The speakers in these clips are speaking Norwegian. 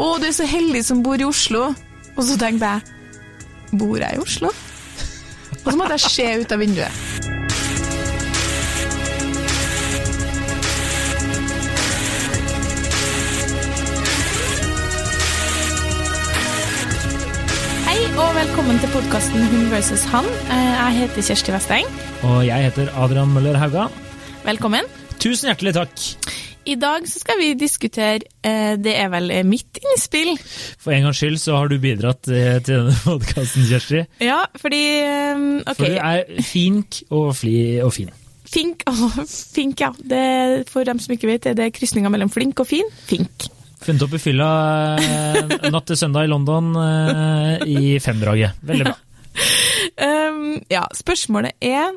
'Å, du er så heldig som bor i Oslo'. Og så tenkte jeg 'Bor jeg i Oslo?' Og så måtte jeg se ut av vinduet. Hei og velkommen til podkasten Hun versus han. Eh, Jeg heter Kjersti Westeng. Og jeg heter Adrian Møller Hauga. Velkommen. Tusen hjertelig takk. I dag så skal vi diskutere eh, Det er vel eh, mitt innspill. For en gangs skyld så har du bidratt eh, til denne podkasten, Kjersti. Ja, fordi eh, Ok. For du er fink og fli og fin. Fink, og fink, ja. Det, for dem som ikke vet, er det krysninga mellom flink og fin. Fink. Funnet opp i fylla natt til søndag i London i femdraget. Veldig bra. Um, ja, spørsmålet er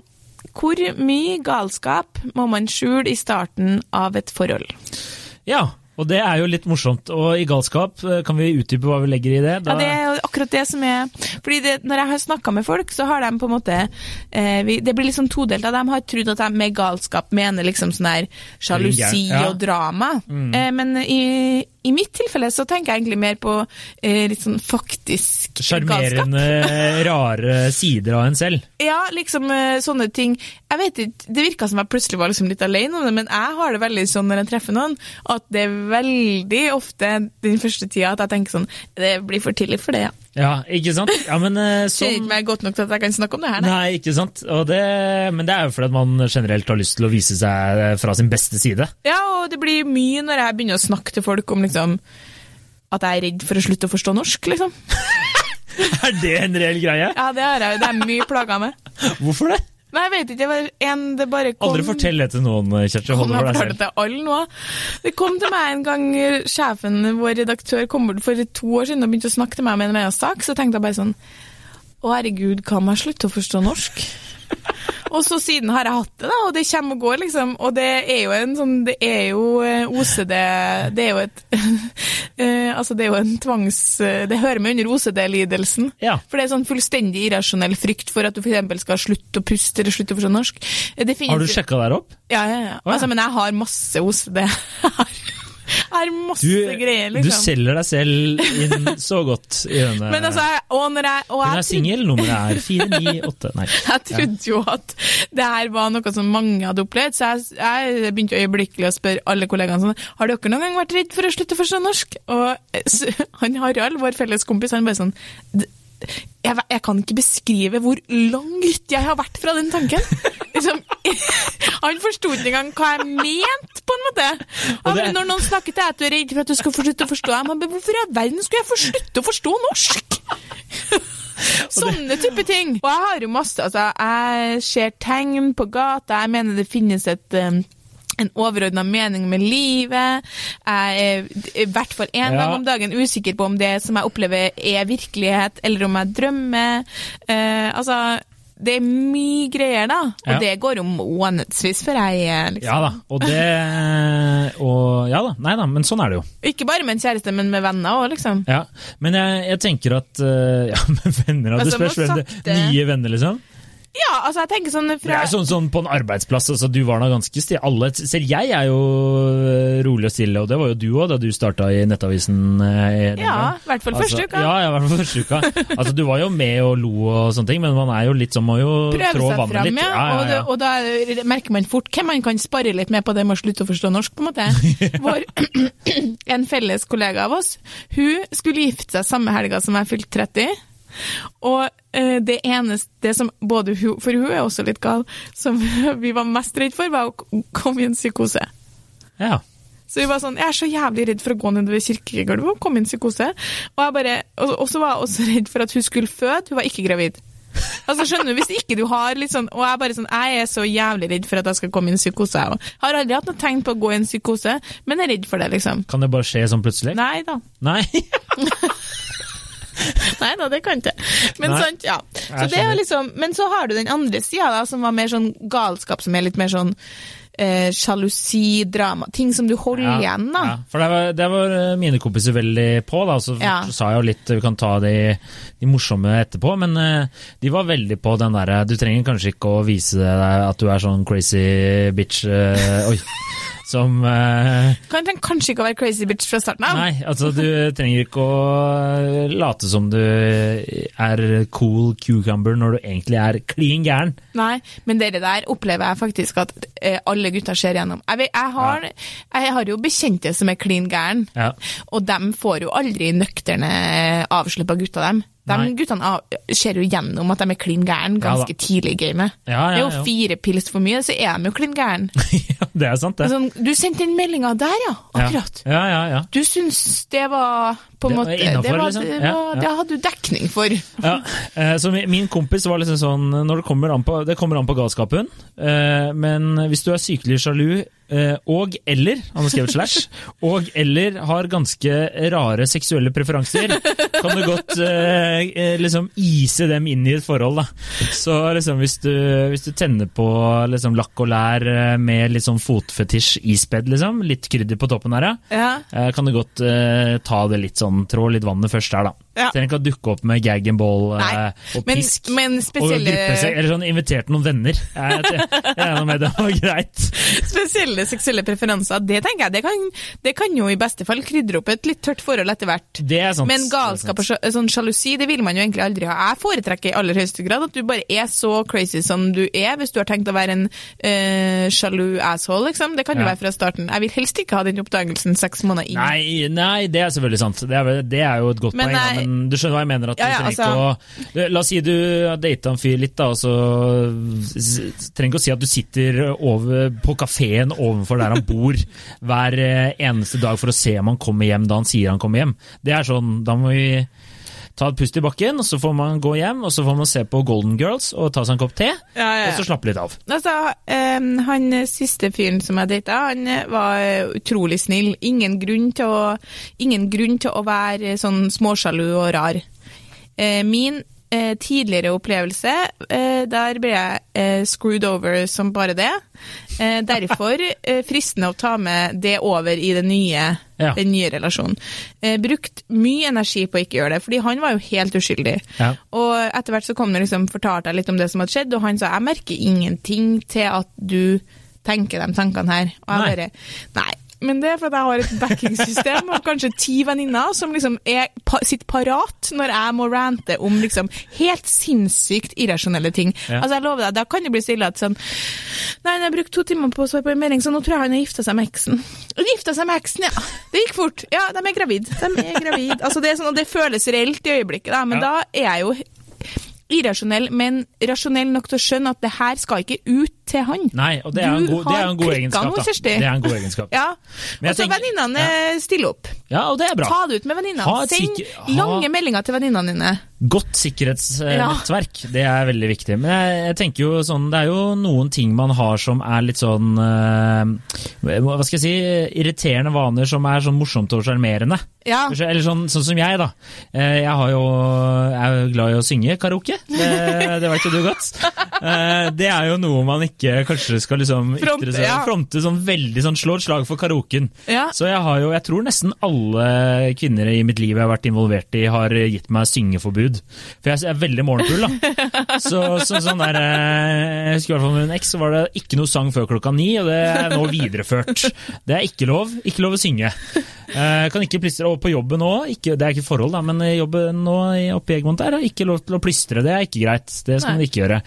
hvor mye galskap må man skjule i starten av et forhold? Ja, og det er jo litt morsomt. Og i galskap, eh, kan vi utdype hva vi legger i det? Ja, Det er jo akkurat det som er Fordi det, Når jeg har snakka med folk, så har de på en måte eh, vi, Det blir liksom todelt. De har trodd at de med galskap mener liksom sånn her sjalusi Ja. og drama. Eh, men i, i mitt tilfelle så tenker jeg egentlig mer på eh, litt sånn faktisk galskap. Sjarmerende, rare sider av en selv. Ja, liksom eh, sånne ting. Jeg vet ikke, Det virka som jeg plutselig var liksom litt alene om det, men jeg har det veldig sånn når jeg treffer noen, at det er veldig ofte den første tida at jeg tenker sånn Det blir for tidlig for det, ja. Ja, ikke sant? Ja, men uh, som... som ikke meg godt nok til at jeg kan snakke om det her, nei. Nei, ikke sant. Og det, men det er jo fordi at man generelt har lyst til å vise seg fra sin beste side. Ja, og det blir mye når jeg begynner å snakke til folk om liksom at jeg er redd for å slutte å forstå norsk, liksom. Er det en reell greie? Ja, det er. Det er mye plaga med. Hvorfor det? Nei, jeg vet ikke. Det var en det bare kom Aldri fortell det til noen, Kjersti. Hold det for deg selv. det kom til meg en gang sjefen, vår redaktør, kom bort for to år siden og begynte å snakke til meg om en eller annen sak, så tenkte jeg bare sånn Å, herregud, kan jeg slutte å forstå norsk? Og så siden har jeg hatt det, da, og det kommer og går, liksom. Og det er jo en sånn Det er jo eh, OCD Det er jo et eh, Altså, det er jo en tvangs... eh, Det hører med under OCD-lidelsen. Ja. For det er sånn fullstendig irrasjonell frykt for at du f.eks. skal slutte å puste eller slutte å forstå norsk. Har du sjekka der opp? ja, ja, ja. Ja. Altså, men jeg har masse OCD. Har masse Du, greier, du liksom. selger deg selv inn så godt i denne Men altså, og når jeg, og Hun er singel, nummeret er 498 Nei. Jeg trodde jo at det her var noe som mange hadde opplevd, så jeg, jeg begynte øyeblikkelig å spørre alle kollegaene sånn Har dere noen gang vært redd for å slutte å forstå norsk? Og han Harald, vår felles kompis, han bare sånn «D- jeg, jeg kan ikke beskrive hvor langt jeg har vært fra den tanken. Liksom, han forsto ikke engang hva jeg mente, på en måte. Bare, når noen snakker til deg at du er redd for at du skal få slutte å forstå dem, men hvorfor i all verden skulle jeg få slutte å forstå norsk? Sånne type ting. Og jeg har jo masse altså, Jeg ser tegn på gata, jeg mener det finnes et um, en overordna mening med livet. Jeg er i hvert fall én Ja. gang om dagen usikker på om det som jeg opplever er virkelighet, eller om jeg drømmer. Eh, altså, det er mye greier, da. Og Ja. det går jo månedsvis før jeg er liksom Ja da. Og det Og ja da. Nei da, men sånn er det jo. Ikke bare med en kjæreste, men med venner òg, liksom. Ja. Men jeg, jeg tenker at eh, Ja, med venner Det så må spørs hvem det Nye venner, liksom? Ja, altså, jeg tenker sånn fra... Det er sånn, sånn på en arbeidsplass, altså du var da ganske stille. Alle, selv jeg er jo eh, rolig og stille, og det var jo du òg da du starta i Nettavisen. eh, Ja, i hvert fall første uka. Ja, i hvert fall første uka. altså Du var jo med og lo og sånne ting, men man er jo litt sånn, må jo trå prøve vannet fram, litt. ja. Ja, ja, Og, ja. og da er det- merker man fort hvem man kan spare litt med på det med å slutte å forstå norsk, på en måte. Vår, en felles kollega av oss, hun skulle gifte seg samme helga som jeg fylte 30. Og eh, det eneste det som både hun, for hun er også litt gal, som vi var mest redd for, var å komme i en psykose. ja. Så vi var sånn, jeg er så jævlig redd for å gå nedover kirkegulvet og komme i en psykose. Og, bare, og, så var jeg også redd for at hun skulle føde, hun var ikke gravid. Altså skjønner du, Hvis ikke du har litt sånn Og jeg bare sånn, jeg er så jævlig redd for at jeg skal komme i en psykose. Jeg har aldri hatt noe tegn på å gå i en psykose, men er redd for det, liksom. Kan det bare skje sånn plutselig? Nei da. Nei. Nei da, det kan ikke. Men sant, ja. Så det liksom, men så har du den andre sida, som var mer sånn galskap, som er litt mer sånn eh, sjalusi, drama. Ting som du holder igjen, da. Ja, for det var, det var eh, mine kompiser veldig på, da, så Ja. sa jeg jo litt Vi kan ta de, de morsomme etterpå, men eh, de var veldig på den derre Du trenger kanskje ikke å vise deg at du er sånn crazy bitch eh, Oi. Som uh, Kan trenger kanskje ikke å være crazy bitch fra starten av. Nei, altså du trenger ikke å eh, late som du er cool cucumber når du egentlig er klin gæren. Nei, men det der opplever jeg faktisk at eh, alle gutter ser gjennom. Jeg, jeg, har, jeg har jo bekjente som er klin gæren, Ja. og de får jo aldri nøkterne avslippa gutter, dem. De Nei. guttene ser jo gjennom at de er klin gæren Ja ganske tidlig i gamet. Ja, ja, Det er jo fire pils for mye, så er de jo klin gæren. ja, det er sant, det. Sånn, du sendte inn meldinga der, ja. Akkurat. Ja, ja, ja. Du syns det var på en måte innenfor, det, var, liksom? det, Ja, var, ja. det hadde du dekning for. ja. eh, Så min kompis var liksom sånn når det kommer an på, Det kommer an på galskapen, eh, men hvis du er sykelig sjalu eh, og eller han har skrevet slash, og eller har ganske rare seksuelle preferanser, kan du godt liksom ise dem inn i et forhold. da. Så liksom hvis du, hvis du tenner på liksom lakk og lær med litt sånn fotfetisj ispedd, liksom, litt krydder på toppen her, ja. Ja. Kan du godt ta det litt sånn, trå litt vannet først der, da. Ja. Trenger ikke å dukke opp med gag and ball eh, Nei, og men, pisk. men Og gruppe seg, eller sånn invitert noen venner. Jeg, jeg, jeg regner med det var greit. spesielle seksuelle preferanser, det tenker jeg, det kan, det kan jo i beste fall krydre opp et litt tørt forhold etter hvert. Det er sant. Men galskap og sånn sjalusi, det vil man jo egentlig aldri ha. Jeg foretrekker i aller høyeste grad at du bare er så crazy som du er, hvis du har tenkt å være en øh, sjalu asshole, liksom. Det kan jo Ja. være fra starten. Jeg vil helst ikke ha den oppdagelsen seks måneder inn. Nei, nei, det er selvfølgelig sant. Det er, vel- det er jo et godt Men poeng. nei- Men du skjønner hva jeg mener? At Ja, ja, altså- å La oss si du har data en fyr litt, da, og så trenger ikke å si at du sitter over, på kafeen ovenfor der han bor hver eh, eneste dag for å se om han kommer hjem da han sier han kommer hjem. Det er sånn, Da må vi ta et pust i bakken, og så får man gå hjem og så får man se på Golden Girls og ta seg en kopp te, Ja, ja, og så slappe litt av. Altså, um, han siste fyren som jeg data, han var eh, utrolig snill. Ingen grunn til å, ingen grunn til å være sånn småsjalu og rar. Uh, min eh, tidligere opplevelse, der ble jeg screwed over som bare det. Derfor fristende å ta med det over i det nye, Ja. den nye relasjonen. Eh, brukt mye energi på å ikke gjøre det, fordi han var jo helt uskyldig. Ja. Og etter hvert så kom det liksom, fortalte jeg litt om det som hadde skjedd, og han sa jeg merker ingenting til at du tenker de tankene her. Og jeg Nei. bare Nei. Men det er fordi jeg har et backingsystem og kanskje ti venninner som liksom er, sitter parat når jeg må rante om liksom helt sinnssykt irrasjonelle ting. Ja. Altså jeg lover deg, Da kan det bli stille at sånn Nei, jeg har brukt to timer på å svare på en melding, så nå tror jeg han har gifta seg med eksen. Gifta seg med eksen, ja. Det gikk fort. Ja, de er gravid. De er gravid. Altså, det, er sånn, og det føles reelt i øyeblikket, da, men Ja. da er jeg jo irrasjonell, men rasjonell nok til å skjønne at det her skal ikke ut til han. Nei, og det er en god, det er en god egenskap. nå, da. Det er en god egenskap. Ja. Og så venninnene ja. stiller opp. Ja, og det er bra. Ta det ut med venninnene. Send sikker- ha- lange meldinger til venninnene dine. Godt sikkerhetsnettverk, det er veldig viktig. Men jeg, jeg tenker jo sånn, det er jo noen ting man har som er litt sånn eh, Hva skal jeg si? Irriterende vaner som er sånn morsomt og sjarmerende. Ja. Eller sånn, sånn som jeg, da. Eh, Jeg, har jo, jeg er jo glad i å synge karaoke. Det, det vet jo du godt. Eh, Det er jo noe man ikke kanskje skal liksom ytre Fronte, seg- ja. fronte sånn veldig sånn slå et slag for karaoken. Ja. Så jeg har jo, jeg tror nesten alle kvinner i mitt liv jeg har vært involvert i, har gitt meg syngeforbud. For jeg er veldig morgenfull, da. Så, så sånn der eh, Jeg husker i hvert fall med min eks, så var det ikke noe sang før klokka ni, og det er nå videreført. Det er ikke lov. Ikke lov å synge. Eh, kan ikke plystre og på jobben òg. Det er ikke forhold, da, men jobben nå oppe i Egmont der, er ikke lov til å plystre. Det er ikke greit. Det skal Nei. man ikke gjøre.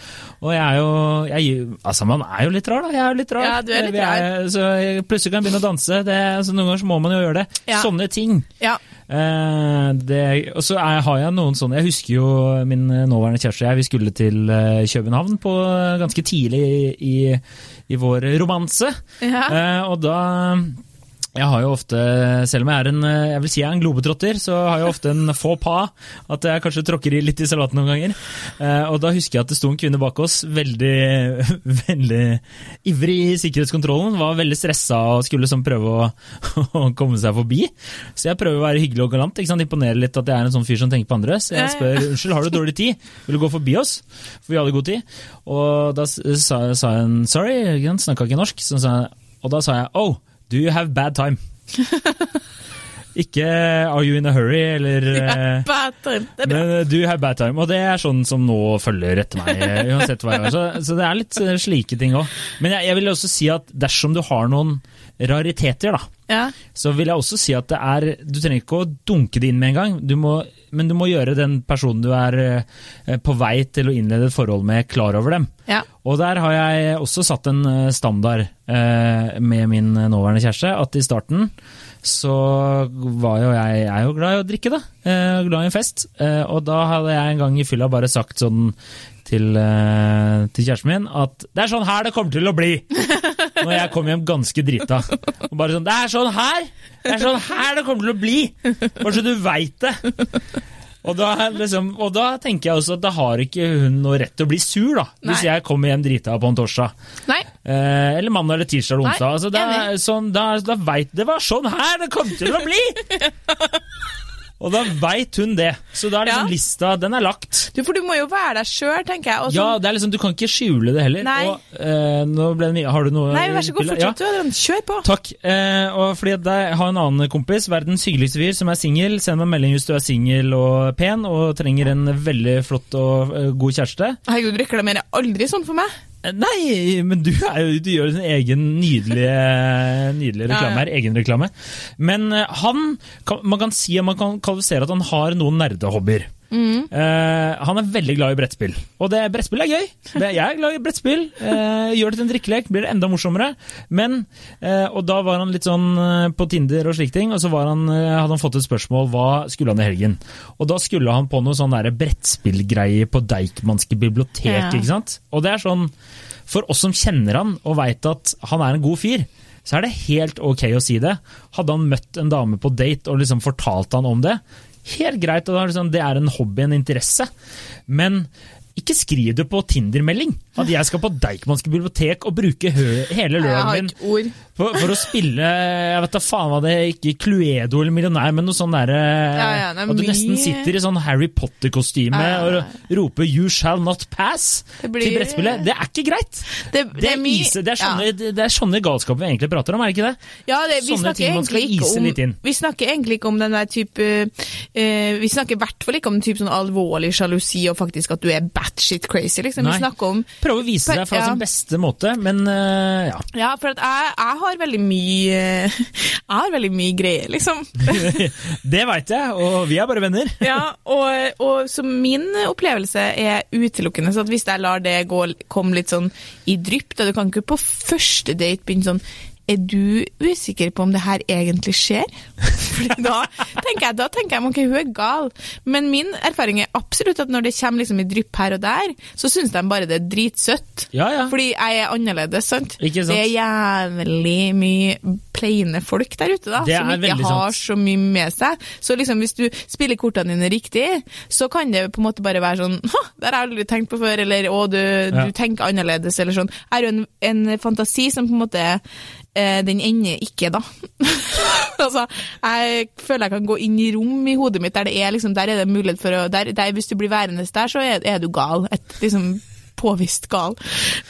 Og jeg er jo jeg, Altså, man er jo litt rar, da. Jeg er jo litt rar. Ja, du er litt Vi så plutselig kan jeg begynne å danse. Det, altså, noen ganger så må man jo gjøre det. Ja. Sånne ting. Ja. Eh, det, og så er, har jeg noen sånne Jeg husker jo min eh, nåværende kjæreste og jeg, vi skulle til eh, København på ganske tidlig i, i vår romanse. Ja. Eh, og da jeg har jo ofte, selv om jeg er en, jeg vil si jeg er en globetrotter, så har jeg ofte en faux pas. At jeg kanskje tråkker i litt i salaten noen ganger. Eh, og da husker jeg at det sto en kvinne bak oss, veldig, veldig ivrig i sikkerhetskontrollen. Var veldig stressa og skulle sånn prøve å, å komme seg forbi. Så jeg prøver å være hyggelig og galant. ikke sant? Imponere litt at jeg er en sånn fyr som tenker på andre. Så jeg spør unnskyld, har du dårlig tid? Vil du gå forbi oss? For vi hadde god tid. Og da sa, sa hun sorry, snakka ikke norsk. Så sa, og da sa jeg oh, do you have bad time? Ikke 'Are you in a hurry?' eller yeah, Bad time. Det er bra. Men 'Do you have bad time, og det er sånn som nå følger etter meg. eh, uansett hva jeg gjør. Så, så det er litt eh, slike ting òg. Men jeg, jeg vil også si at dersom du har noen rariteter, da, Ja. så vil jeg også si at det er Du trenger ikke å dunke det inn med en gang, du må, men du må gjøre den personen du er eh, på vei til å innlede et forhold med, klar over dem. ja. Og der har jeg også satt en eh, standard eh, med min nåværende kjæreste, at i starten så var jo jeg, jeg er jo glad i å drikke, da. Eh, glad i en fest. Eh, og da hadde jeg en gang i fylla bare sagt sånn til, eh, til kjæresten min at det er sånn her det kommer til å bli! Når jeg kom hjem ganske drita. Og bare sånn Det er sånn her! Det er sånn her det kommer til å bli! Bare så du veit det. Og da, liksom, og da tenker jeg også at da har ikke hun noe rett til å bli sur, da. Hvis jeg kommer hjem drita på en torsdag. Nei. Eh, eller mandag eller tirsdag eller onsdag. Altså, enig. sånn, da, da vet, det var sånn her det kom til å bli! Og da veit hun det. Så da er liksom Ja. lista Den er lagt. Du, for du må jo være deg sjøl, tenker jeg. Også... Ja, sånn- det er liksom, Du kan ikke skjule det heller. Nei. Og, eh, nå ble det mye Har du noe Nei, vær så god, fortsett Ja. du. Kjør på. Takk. Eh, og fordi jeg har en annen kompis, verdens hyggeligste fyr, som er singel. Send meg melding hvis du er singel og pen og trenger en veldig flott og eh, god kjæreste. Herregud, du reklamerer aldri sånn for meg. Eh, Nei, men du, er jo, du gjør din egen nydelige, nydelige reklame her, her. Egenreklame. Men eh, han Man kan si at man kan kvalifisere at han har noen nerdehobbyer. Mm. Uh, han er veldig glad i brettspill, og det, brettspill er gøy. Det, jeg er glad i brettspill. Uh, gjør det til en drikkelek, blir det enda morsommere. Men, uh, Og da var han litt sånn på Tinder og slike ting, og så var han, hadde han fått et spørsmål hva skulle han i helgen. Og da skulle han på noe sånn brettspillgreie på Deichmanske bibliotek, Ja. ikke sant. Og det er sånn, for oss som kjenner han og veit at han er en god fyr, så er det helt ok å si det. Hadde han møtt en dame på date og liksom fortalt han om det, helt greit, og sånn, det er en hobby, en interesse. Men ikke skriv det på Tinder-melding at jeg skal på Deichmanske bibliotek og bruke hele lørdagen min for, for å spille Jeg vet da faen hva det er, ikke Cluedo eller Millionær, men noe sånn derre Ja, ja, er At du nesten sitter i sånn Harry Potter-kostyme Ja, ja, ja. og roper 'You shall not pass' blir- til brettspillet. Det er ikke greit! Det, Det er, mye- ise, det, er sånne, ja. det er sånne galskaper vi egentlig prater om, er det ikke det? Ja, det, vi, Sånne ting man skal ise om, litt inn. vi snakker egentlig ikke om den der type eh, Vi snakker i hvert fall ikke om type sånn alvorlig sjalusi og faktisk at du er batshit crazy, liksom. Nei. Vi snakker om Prøve å vise deg fra Ja. sin beste måte, men uh, ja. Ja, for jeg, jeg har veldig mye Jeg har veldig mye greier, liksom. Det veit jeg, og vi er bare venner. Ja, og, og så min opplevelse er utelukkende så hvis jeg lar det gå, komme litt sånn i drypp, da du kan ikke på første date begynne sånn er du usikker på om det her egentlig skjer? Fordi da tenker jeg, da tenker jeg ok, hun er gal. Men min erfaring er absolutt at når det kommer liksom i drypp her og der, så syns de bare det er dritsøtt. Ja, ja. Fordi jeg er annerledes, sant? Sant? Det er jævlig mye plaine folk der ute, da, som er ikke har sant. så mye med seg. Så liksom hvis du spiller kortene dine riktig, så kan det på en måte bare være sånn «Hå, det har jeg aldri tenkt på før, eller å, du, Ja. du tenker annerledes, eller sånn. Jeg har jo en, en fantasi som på en måte den ender ikke, da. altså, jeg føler jeg kan gå inn i rom i hodet mitt der det er liksom, der er det mulighet for å der, der, Hvis du blir værende der, så er, er du gal. Et liksom påvist gal.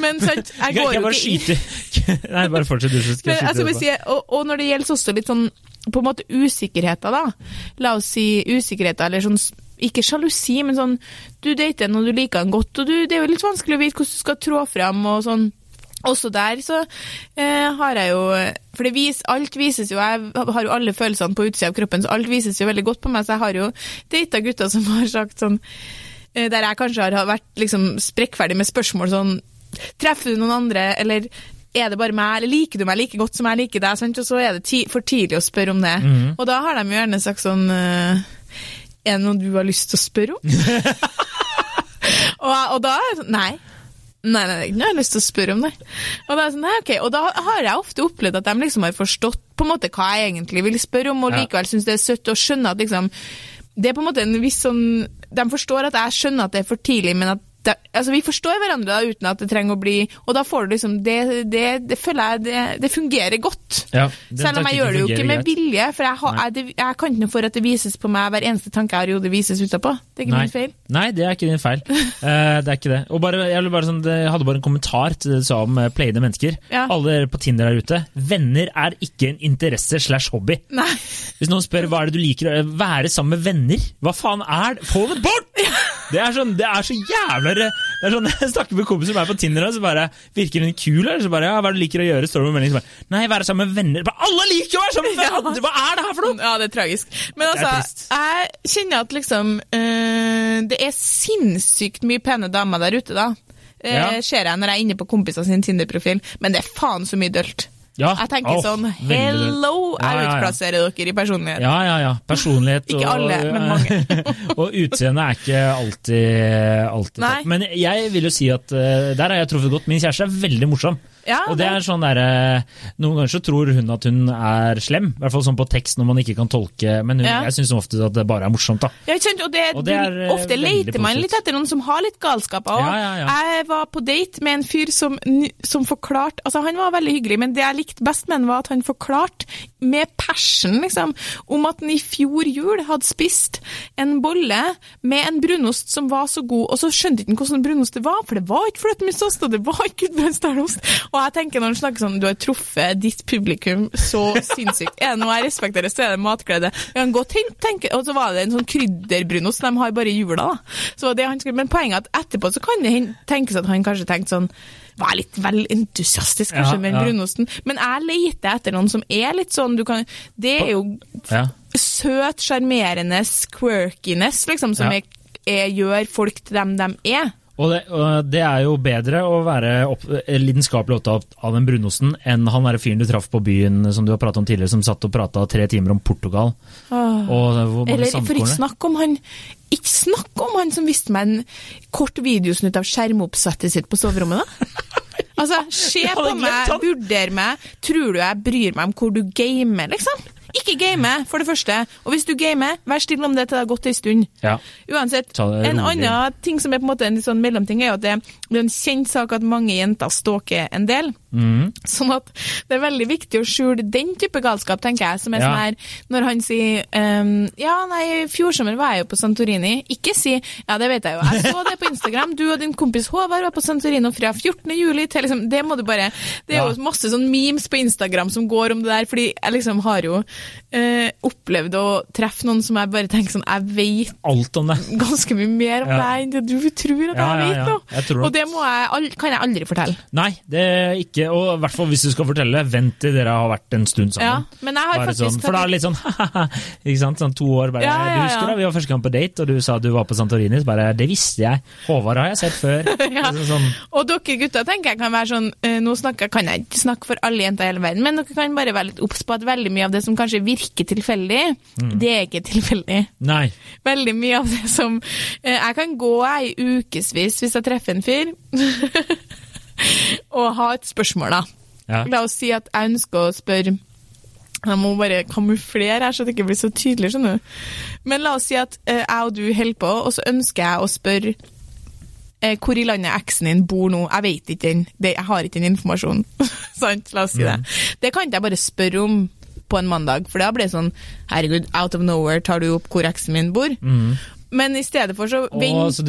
Men sant, jeg går jo ikke inn Nei, bare fortsett, du. Så skal men, jeg skyte Altså, jeg, og, og når det gjelder også litt sånn på en måte usikkerheter, da. La oss si usikkerheter, eller sånn ikke sjalusi, men sånn Du dater en og du liker en godt, og du, det er jo litt vanskelig å vite hvordan du skal trå fram og sånn. Også der så eh, har jeg jo For det vis, alt vises jo Jeg har jo alle følelsene på utsida av kroppen, så alt vises jo veldig godt på meg. Så jeg har jo data gutter som har sagt sånn eh, Der jeg kanskje har vært liksom sprekkferdig med spørsmål sånn Treffer du noen andre, eller er det bare meg, eller liker du meg like godt som jeg liker deg? Sant? Og så er det ti for tidlig å spørre om det. Og da har de jo gjerne sagt sånn eh, Er det noe du har lyst til å spørre om? og, og da sånn Nei. Nei, nei, jeg har lyst til å spørre om det. Og, da sånn, nei, okay. og da har jeg ofte opplevd at de liksom har forstått på en måte hva jeg egentlig vil spørre om, og likevel syns det er søtt og skjønner at liksom Det er på en måte en viss sånn De forstår at jeg skjønner at det er for tidlig, men at da, altså Vi forstår hverandre da, uten at det trenger å bli Og da får du liksom Det, det, det føler jeg det, det fungerer godt. Ja, Selv om jeg gjør det jo ikke med greit. vilje, for jeg, har, jeg, jeg kan ikke noe for at det vises på meg hver eneste tanke jeg har i hodet, vises utapå. Det er ikke Nei. min feil. Nei, det er ikke din feil. uh, det er ikke det. Og bare, jeg, bare sånn, jeg hadde bare en kommentar til det du sa om uh, playede mennesker. Ja. Alle dere på Tinder der ute. Venner er ikke en interesse slash hobby. Nei. Hvis noen spør hva er det du liker, å være sammen med venner, hva faen er det? Få det bort! Det er sånn, det er så jævla det er sånn, Jeg snakker med kompiser som er på Tinder, og så bare virker hun kul, eller så bare ja, hva er det du liker å gjøre? Står det med melding, så bare nei, være sammen med venner. Bare, alle liker å være sammen med venner! Hva er det her for noe? Ja, det er tragisk. Men altså, jeg kjenner at liksom øh, Det er sinnssykt mye pene damer der ute, da. Eh, Ja. Ser jeg når jeg er inne på kompisene sin Tinder-profil, men det er faen så mye dølt. Ja, Jeg tenker oh, sånn. Hello! Ja, Jeg ja, ja. utplasserer dere i personlighet. Ja, ja, ja. Personlighet Ikke og alle, men mange. og utseende er ikke alltid, alltid. Men jeg vil jo si at eh, der har jeg truffet godt. Min kjæreste er veldig morsom. Ja, og det er sånn der, eh, Noen ganger så tror hun at hun er slem, i hvert fall sånn på tekst når man ikke kan tolke, men hun, Ja. jeg syns ofte at det bare er morsomt. da. Ja, ikke sant? Og, det, Og det er, eh, ofte leter man litt etter noen som har litt galskap. Ja, ja, ja. Jeg var på date med en fyr som, som forklarte altså Han var veldig hyggelig, men det jeg likte best med han var at han forklarte med passion liksom, om at han i fjor jul hadde spist en bolle med en brunost som var så god, og så skjønte ikke han hvordan brunost det var, for det var ikke fløtemystost, og det var ikke gudbrandsdalost. Og jeg tenker når han snakker sånn, du har truffet ditt publikum så sinnssykt. Er det noe jeg respekterer, så er det matglede. Jeg kan godt tenke, tenke, Og så var det en sånn krydderbrunost, de har bare i jula, da. Så det han skulle, men poenget er at etterpå så kan det tenkes at han kanskje tenkte sånn var litt vel entusiastisk kanskje Ja, med ja. brunosten. Men jeg leter etter noen som er litt sånn du kan, Det er jo Ja. søt, sjarmerende quirkiness, liksom, som er, er, gjør folk til dem de er. Og det, og det er jo bedre å være opp, lidenskapelig opptatt av den brunosten enn han derre fyren du traff på byen som du har pratet om tidligere, som satt og prata tre timer om Portugal. Hvor mange Eller for ikke snakk om han Ikke snakk om han som viste meg en kort videosnutt av skjermoppsettet sitt på soverommet, da! Altså, se på meg, vurder meg. Tror du jeg bryr meg om hvor du gamer, liksom? Ikke game, for det første. Og hvis du gamer, vær stille om det til det har gått ei stund. Ja. Uansett, en annen ting som er på en måte en sånn mellomting, er jo at det, det er en kjent sak at mange jenter stalker en del. Mhm. Sånn at det er veldig viktig å skjule den type galskap, tenker jeg. Som er Ja. sånn her, når han sier um, Ja, nei, i fjor sommer var jeg jo på Santorini. Ikke si Ja, det vet jeg jo. Jeg så det på Instagram. Du og din kompis Håvard var på Santorini fra 14. juli til liksom Det må du bare Det er Ja. jo masse sånn memes på Instagram som går om det der, fordi jeg liksom har jo uh, opplevd å treffe noen som jeg bare tenker sånn Jeg vet Alt om det. ganske mye mer om Ja. deg enn det du tror at jeg vet nå. Og det må jeg, kan jeg aldri fortelle. Nei, det er ikke Og i hvert fall hvis du skal fortelle, vent til dere har vært en stund Ja, sammen. men jeg har Bare faktisk sånn, for da er det litt sånn ikke sant? Sånn to år bare Ja, ja, Du husker da vi var første gang på date, og du sa du var på Santorini? Så bare Det visste jeg. Håvard har jeg sett før. Ja. Altså, sånn, Og dere gutter tenker jeg kan være sånn eh, Nå snakker, kan jeg ikke snakke for alle jenter i hele verden, men dere kan bare være litt obs på at veldig mye av det som kanskje virker tilfeldig, Mm. det er ikke tilfeldig. nei. Veldig mye av det som eh, Jeg kan gå ei ukevis hvis jeg treffer en fyr, og ha et spørsmål, da. Ja. La oss si at jeg ønsker å spørre Jeg må bare kamuflere her, så det ikke blir så tydelig. skjønner du. Men la oss si at eh, jeg og du holder på, og så ønsker jeg å spørre eh, hvor i landet eksen din bor nå. Jeg vet ikke den. Jeg har ikke den informasjonen. Sant? La oss si det. Det kan ikke jeg bare spørre om på en mandag, for da blir det sånn Herregud, out of nowhere tar du opp hvor eksen min bor. Men i stedet for så vent, Åh, så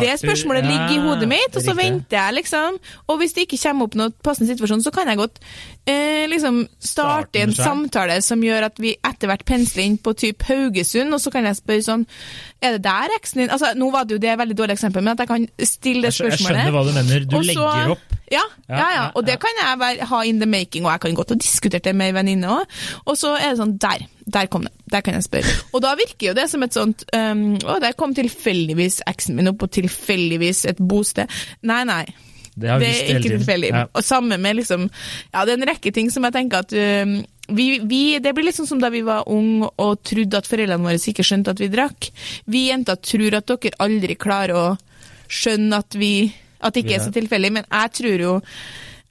det spørsmålet ligger i hodet mitt, og så venter jeg, liksom. Og hvis det ikke kommer opp noen passende situasjon, så kan jeg godt eh, liksom Starte en samtale som gjør at vi etter hvert pensler inn på typ Haugesund, og så kan jeg spørre sånn Er det der eksen din Altså, nå var det jo det et veldig dårlig eksempel, men at jeg kan stille det spørsmålet. jeg skjønner hva du mener. Du Også, legger opp. Ja, Ja, ja, Og det kan jeg være, ha in the making, og jeg kan godt ha diskutert det med ei venninne òg. Og så er det sånn Der. Der kom det. Der kan jeg spørre. Og da virker jo det som et sånt um, Å, der kom tilfeldigvis eksen min opp, og tilfeldigvis et bosted. Nei, nei. Det har vi Det er ikke tilfeldig. Ja. Og samme med liksom Ja, det er en rekke ting som jeg tenker at um, vi, vi, Det blir litt sånn som da vi var unge og trodde at foreldrene våre ikke skjønte at vi drakk. Vi jenter tror at dere aldri klarer å skjønne at vi At det ikke er så tilfeldig, men jeg tror jo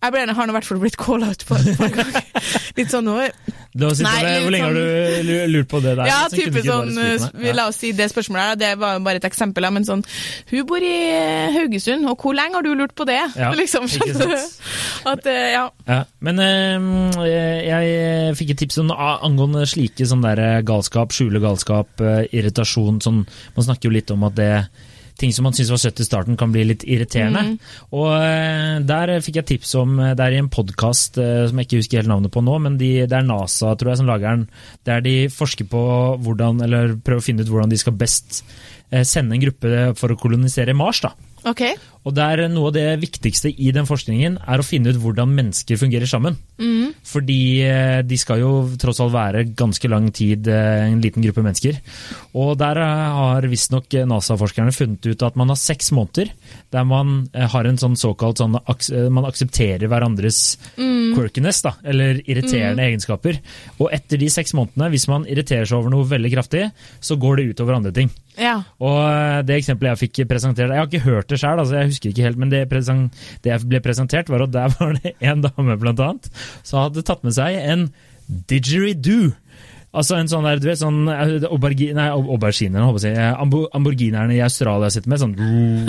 Jeg ble, har i hvert fall blitt call out på et par ganger. Litt sånn nå. Nei, med, hvor lenge har sånn- du lurt på det der? Ja, Så type sånn. Ja. La oss si det spørsmålet her, det var jo bare et eksempel, men sånn Hun bor i eh, Haugesund, og hvor lenge har du lurt på det? Ja, liksom, skjønner du? At, eh, ja. Ja, men eh, jeg, fikk et tips om, angående slike sånn der eh, galskap, skjule galskap, irritasjon. Sånn, man snakker jo litt om at det ting som man syns var søtt i starten, kan bli litt irriterende. Og eh, der fikk jeg tips om eh, Det er i en podkast som jeg ikke husker helt navnet på nå, men de, det er NASA tror jeg som lager den. Der de forsker på hvordan, eller prøver å finne ut hvordan de skal best eh, sende en gruppe for å kolonisere Mars. da. Ok. Og det er Noe av det viktigste i den forskningen er å finne ut hvordan mennesker fungerer sammen. Fordi eh, de skal jo tross alt være ganske lang tid eh, en liten gruppe mennesker. Og der eh, har visstnok NASA-forskerne funnet ut at man har seks måneder der man har en sånn såkalt sånn Man aksepterer hverandres quirkiness, da, eller irriterende egenskaper. Og etter de seks månedene, hvis man irriterer seg over noe veldig kraftig, så går det utover andre ting. Ja. Og det eksempelet jeg fikk presentert Jeg har ikke hørt det sjøl, altså jeg husker ikke helt, men det, presen, det jeg ble presentert, var at der var det en dame blant annet, som hadde tatt med seg en didgeridoo. Altså en sånn der, du vet, sånn aubergine, aubergi, nei, auberginer, håper jeg å si. eh, Amborginerne i Australia sitter med, sånn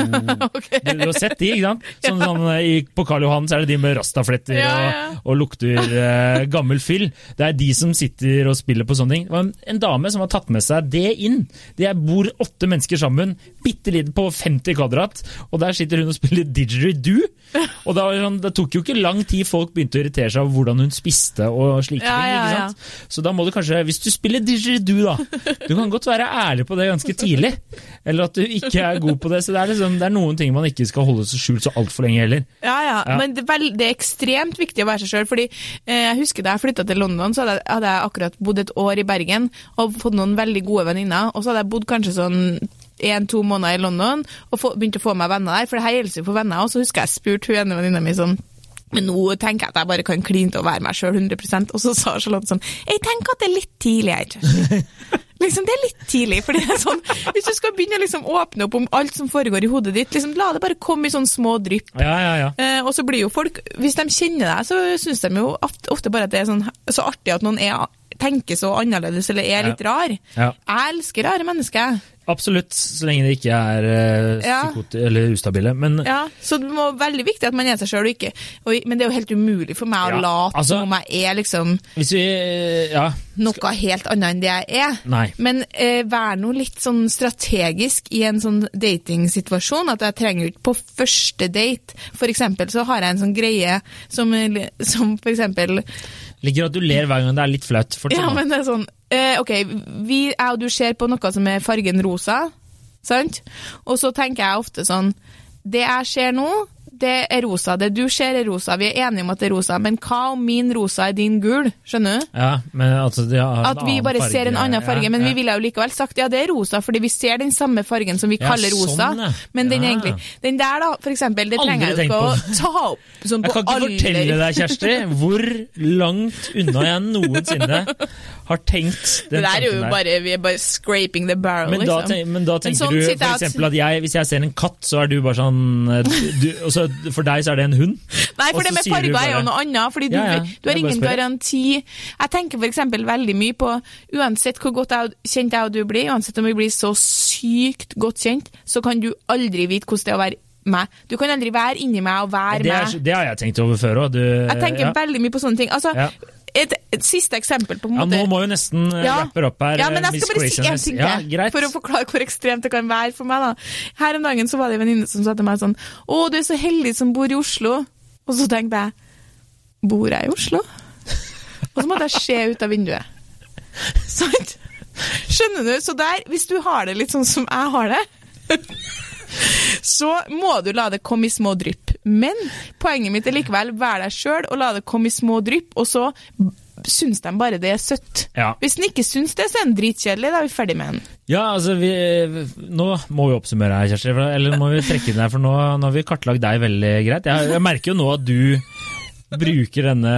okay. du, du har sett de, ikke sant? Sånn, sånn, i, på Karl Johan så er det de med rastafletter Ja, ja. og, og lukter eh, gammel fyll. Det er de som sitter og spiller på sånne ting. Det var en, en dame som har tatt med seg det inn. Det bor åtte mennesker sammen, bitte litt på 50 kvadrat, og der sitter hun og spiller didgeridoo. Og det, var sånn, det tok jo ikke lang tid folk begynte å irritere seg over hvordan hun spiste og slike ting. ja, ikke ja. sant? Så da må du kanskje, hvis du spiller didgeridoo, da Du kan godt være ærlig på det ganske tidlig. Eller at du ikke er god på det. Så det er, liksom, det er noen ting man ikke skal holde så skjult så altfor lenge heller. Ja, ja, Ja. men det er, det er ekstremt viktig å være seg sjøl. Fordi eh, jeg husker da jeg flytta til London, så hadde jeg, hadde jeg akkurat bodd et år i Bergen og fått noen veldig gode venninner. Og så hadde jeg bodd kanskje sånn én-to måneder i London og få, begynte å få meg venner der. For det her gjelder jo for venner. Og så husker jeg spurte hun ene venninna mi sånn men nå tenker jeg at jeg bare kan kline til å være meg sjøl 100% Og så sa Charlotte sånn Jeg tenker at det er litt tidlig her. Liksom, det er litt tidlig. for det er sånn, Hvis du skal begynne å liksom åpne opp om alt som foregår i hodet ditt, liksom, la det bare komme i sånne små drypp. Ja, ja, ja. Eh, og så blir jo folk, Hvis de kjenner deg, så syns de jo ofte bare at det er sånn, så artig at noen er, tenker så annerledes eller er litt rar. Jeg elsker rare mennesker. Absolutt, så lenge de ikke er uh, Ja. eller ustabile. Men Ja, Så det er veldig viktig at man er seg sjøl og ikke og, Men det er jo helt umulig for meg Ja, å late altså- som om jeg er liksom vi Ja. noe helt annet enn det jeg er. Nei. Men eh, vær nå litt sånn strategisk i en sånn datingsituasjon, at jeg trenger ikke på første date. For eksempel så har jeg en sånn greie som, som for eksempel Liker at du ler hver gang det er litt flaut. Ja, men det er sånn eh, Ok, vi, jeg og du ser på noe som er fargen rosa, sant? Og så tenker jeg ofte sånn Det jeg ser nå, det er rosa. Det du ser er rosa. Vi er enige om at det er rosa, men hva om min rosa er din gul? Skjønner du? Ja, men altså At vi bare farge. ser en annen farge, Ja, men vi ville jo likevel sagt ja, det er rosa, fordi vi ser den samme fargen som vi kaller rosa. sånn. Men den, egentlig, den der, da, for eksempel, det trenger jeg jo ikke å ta opp sånn Jeg på kan ikke fortelle deg, Kjersti, hvor langt unna jeg noensinne har tenkt Det den der er jo bare, vi er bare scraping the barrel, Men liksom. Da, men da tenker sånn du for jeg at- eksempel at jeg, hvis jeg ser en katt, så er du bare sånn eh, du, og så For deg så er det en hund? Nei, for det med farger er jo noe annet. Fordi du, Ja, ja, du har ingen garanti. Jeg tenker eksempel veldig mye på Uansett hvor godt jeg, kjent jeg og du blir, uansett om vi blir så sykt godt kjent, så kan du aldri vite hvordan det er å være meg. Du kan aldri være inni meg og være Det, meg. det har jeg tenkt over før òg. Jeg tenker Ja. veldig mye på sånne ting. Altså. Et, et siste eksempel på en måte. ja, nå må jo nesten eh, Ja. rappe opp her. Ja, men jeg skal bare si én ting til, ja, for å forklare hvor ekstremt det kan være for meg. da. Her om dagen så var det en venninne som sa til meg sånn Å, du er så heldig som bor i Oslo. Og så tenkte jeg Bor jeg i Oslo? Og så måtte jeg se ut av vinduet. Sant? Skjønner du? Så der, hvis du har det litt sånn som jeg har det så må du la det komme i små drypp. Men poenget mitt er likevel vær deg sjøl og la det komme i små drypp, og så syns de bare det er søtt. Ja. Hvis den ikke syns det, så er den dritkjedelig. Da er vi ferdig med den. Ja, altså vi, Nå må vi oppsummere her, Kjersti. Eller må vi trekke den her, for nå, nå har vi kartlagt deg veldig greit. Jeg, jeg merker jo nå at du bruker denne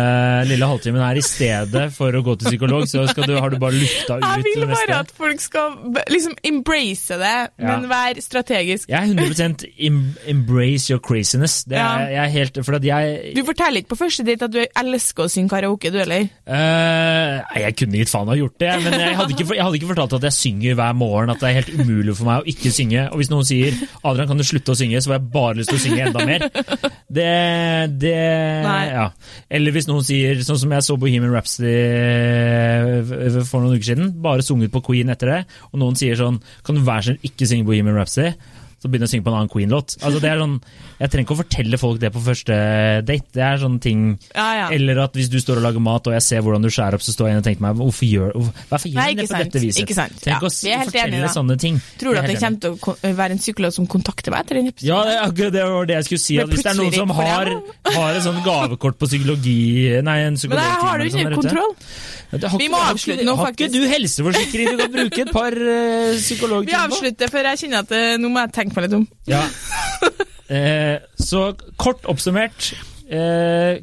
lille halvtimen her i stedet for å gå til psykolog, så du, har du bare lufta ut Jeg vil bare at folk skal liksom embrace det, men være strategisk. Jeg er 100 em embrace your craziness. Det er, Ja. jeg er helt, for at jeg Du forteller ikke på første date at du elsker å synge karaoke, du heller? Uh, jeg kunne gitt faen ha gjort det, men jeg hadde, ikke, jeg hadde ikke fortalt at jeg synger hver morgen. At det er helt umulig for meg å ikke synge. Og hvis noen sier Adrian, kan du slutte å synge, så har jeg bare lyst til å synge enda mer. Det, det Nei. ja. Eller hvis noen sier, sånn som jeg så Bohemian Rhapsody eh, for noen uker siden, bare sunget på Queen etter det, og noen sier sånn Kan du være så snill ikke synge Bohemian Rhapsody? Så begynner jeg å synge på en annen Queen-låt. Altså, det er sånn, jeg trenger ikke å fortelle folk det på første date. Det er sånne ting Ja, ja. eller at hvis du står og lager mat, og jeg ser hvordan du skjærer opp, så står jeg og tenker meg hvorfor gjør, hvorfor, gjør Nei, jeg det på dette viset? ikke sant. Trenger Ja, å vi fortelle enige sånne ting. Tror du at det kommer til å være en psykolog som kontakter meg etter den enig. episoden? ja, det, er akkurat det var det jeg skulle si. At hvis det er noen som har, har et sånn gavekort på psykologi Nei, en Men psykologtime det har du sånn ikke der kontroll. Vi må avslutte nå, faktisk. Har ikke du helseforsikring du kan bruke et par uh, Vi psykologtimer på? avslutter, for jeg kjenner at eh, nå må jeg tenke meg litt om. Ja. Eh, så kort oppsummert. eh,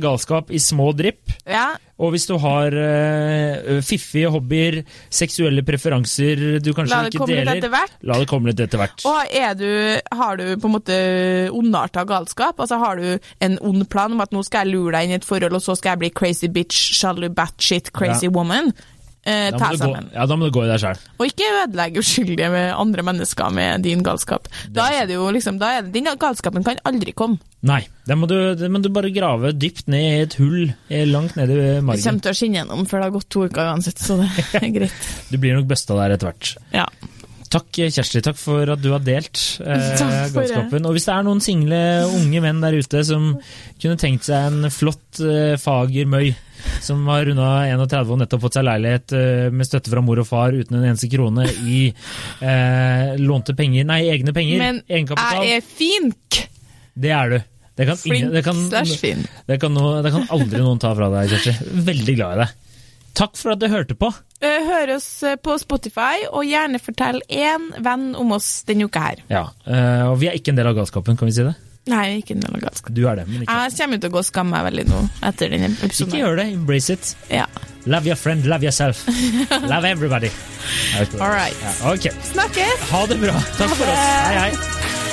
galskap i små drypp. Ja, Og hvis du har eh, fiffige hobbyer, seksuelle preferanser du kanskje ikke deler. La det komme litt etter hvert. Og er du, har du på en måte ondarta galskap? Altså Har du en ond plan om at nå skal jeg lure deg inn i et forhold, og så skal jeg bli crazy bitch, sjalu batshit, crazy Ja. woman? Eh, ta må, gå, ja, da må du gå i deg sjøl. Og ikke ødelegge uskyldige med andre mennesker med din galskap. Da er det jo liksom, da er det, Den galskapen kan aldri komme. Nei, det må, du, det må du bare grave dypt ned i et hull eh, langt ned i margen. Det kommer til å skinne gjennom før det har gått to uker uansett, så det er greit. Du blir nok busta der etter hvert. Ja. Takk, Kjersti. Takk for at du har delt eh, galskapen. Og hvis det er noen single unge menn der ute som kunne tenkt seg en flott, eh, fager møy, som har runda 31 og nettopp fått seg leilighet eh, med støtte fra mor og far uten en eneste krone i eh, lånte penger, nei, egne penger, Men egenkapital, jeg er fink! det er du. Det kan, ingen, det, kan, det, kan no, det kan aldri noen ta fra deg, Kjersti. Veldig glad i deg. Takk for at du hørte på. Eh, Hør oss eh, på Spotify, og gjerne fortell én venn om oss denne uka her. Ja, og vi er ikke en del av galskapen, kan vi si det? Nei, ikke noe galskap. Du er det, men ikke. Jeg kommer til å gå og skamme meg veldig nå etter denne episoden. Ikke gjør det. Embrace it. Ja. Love your friend, love yourself. love everybody. All right. Ja, ok. Snakkes! Ha det bra. Takk for oss. Hei, hei.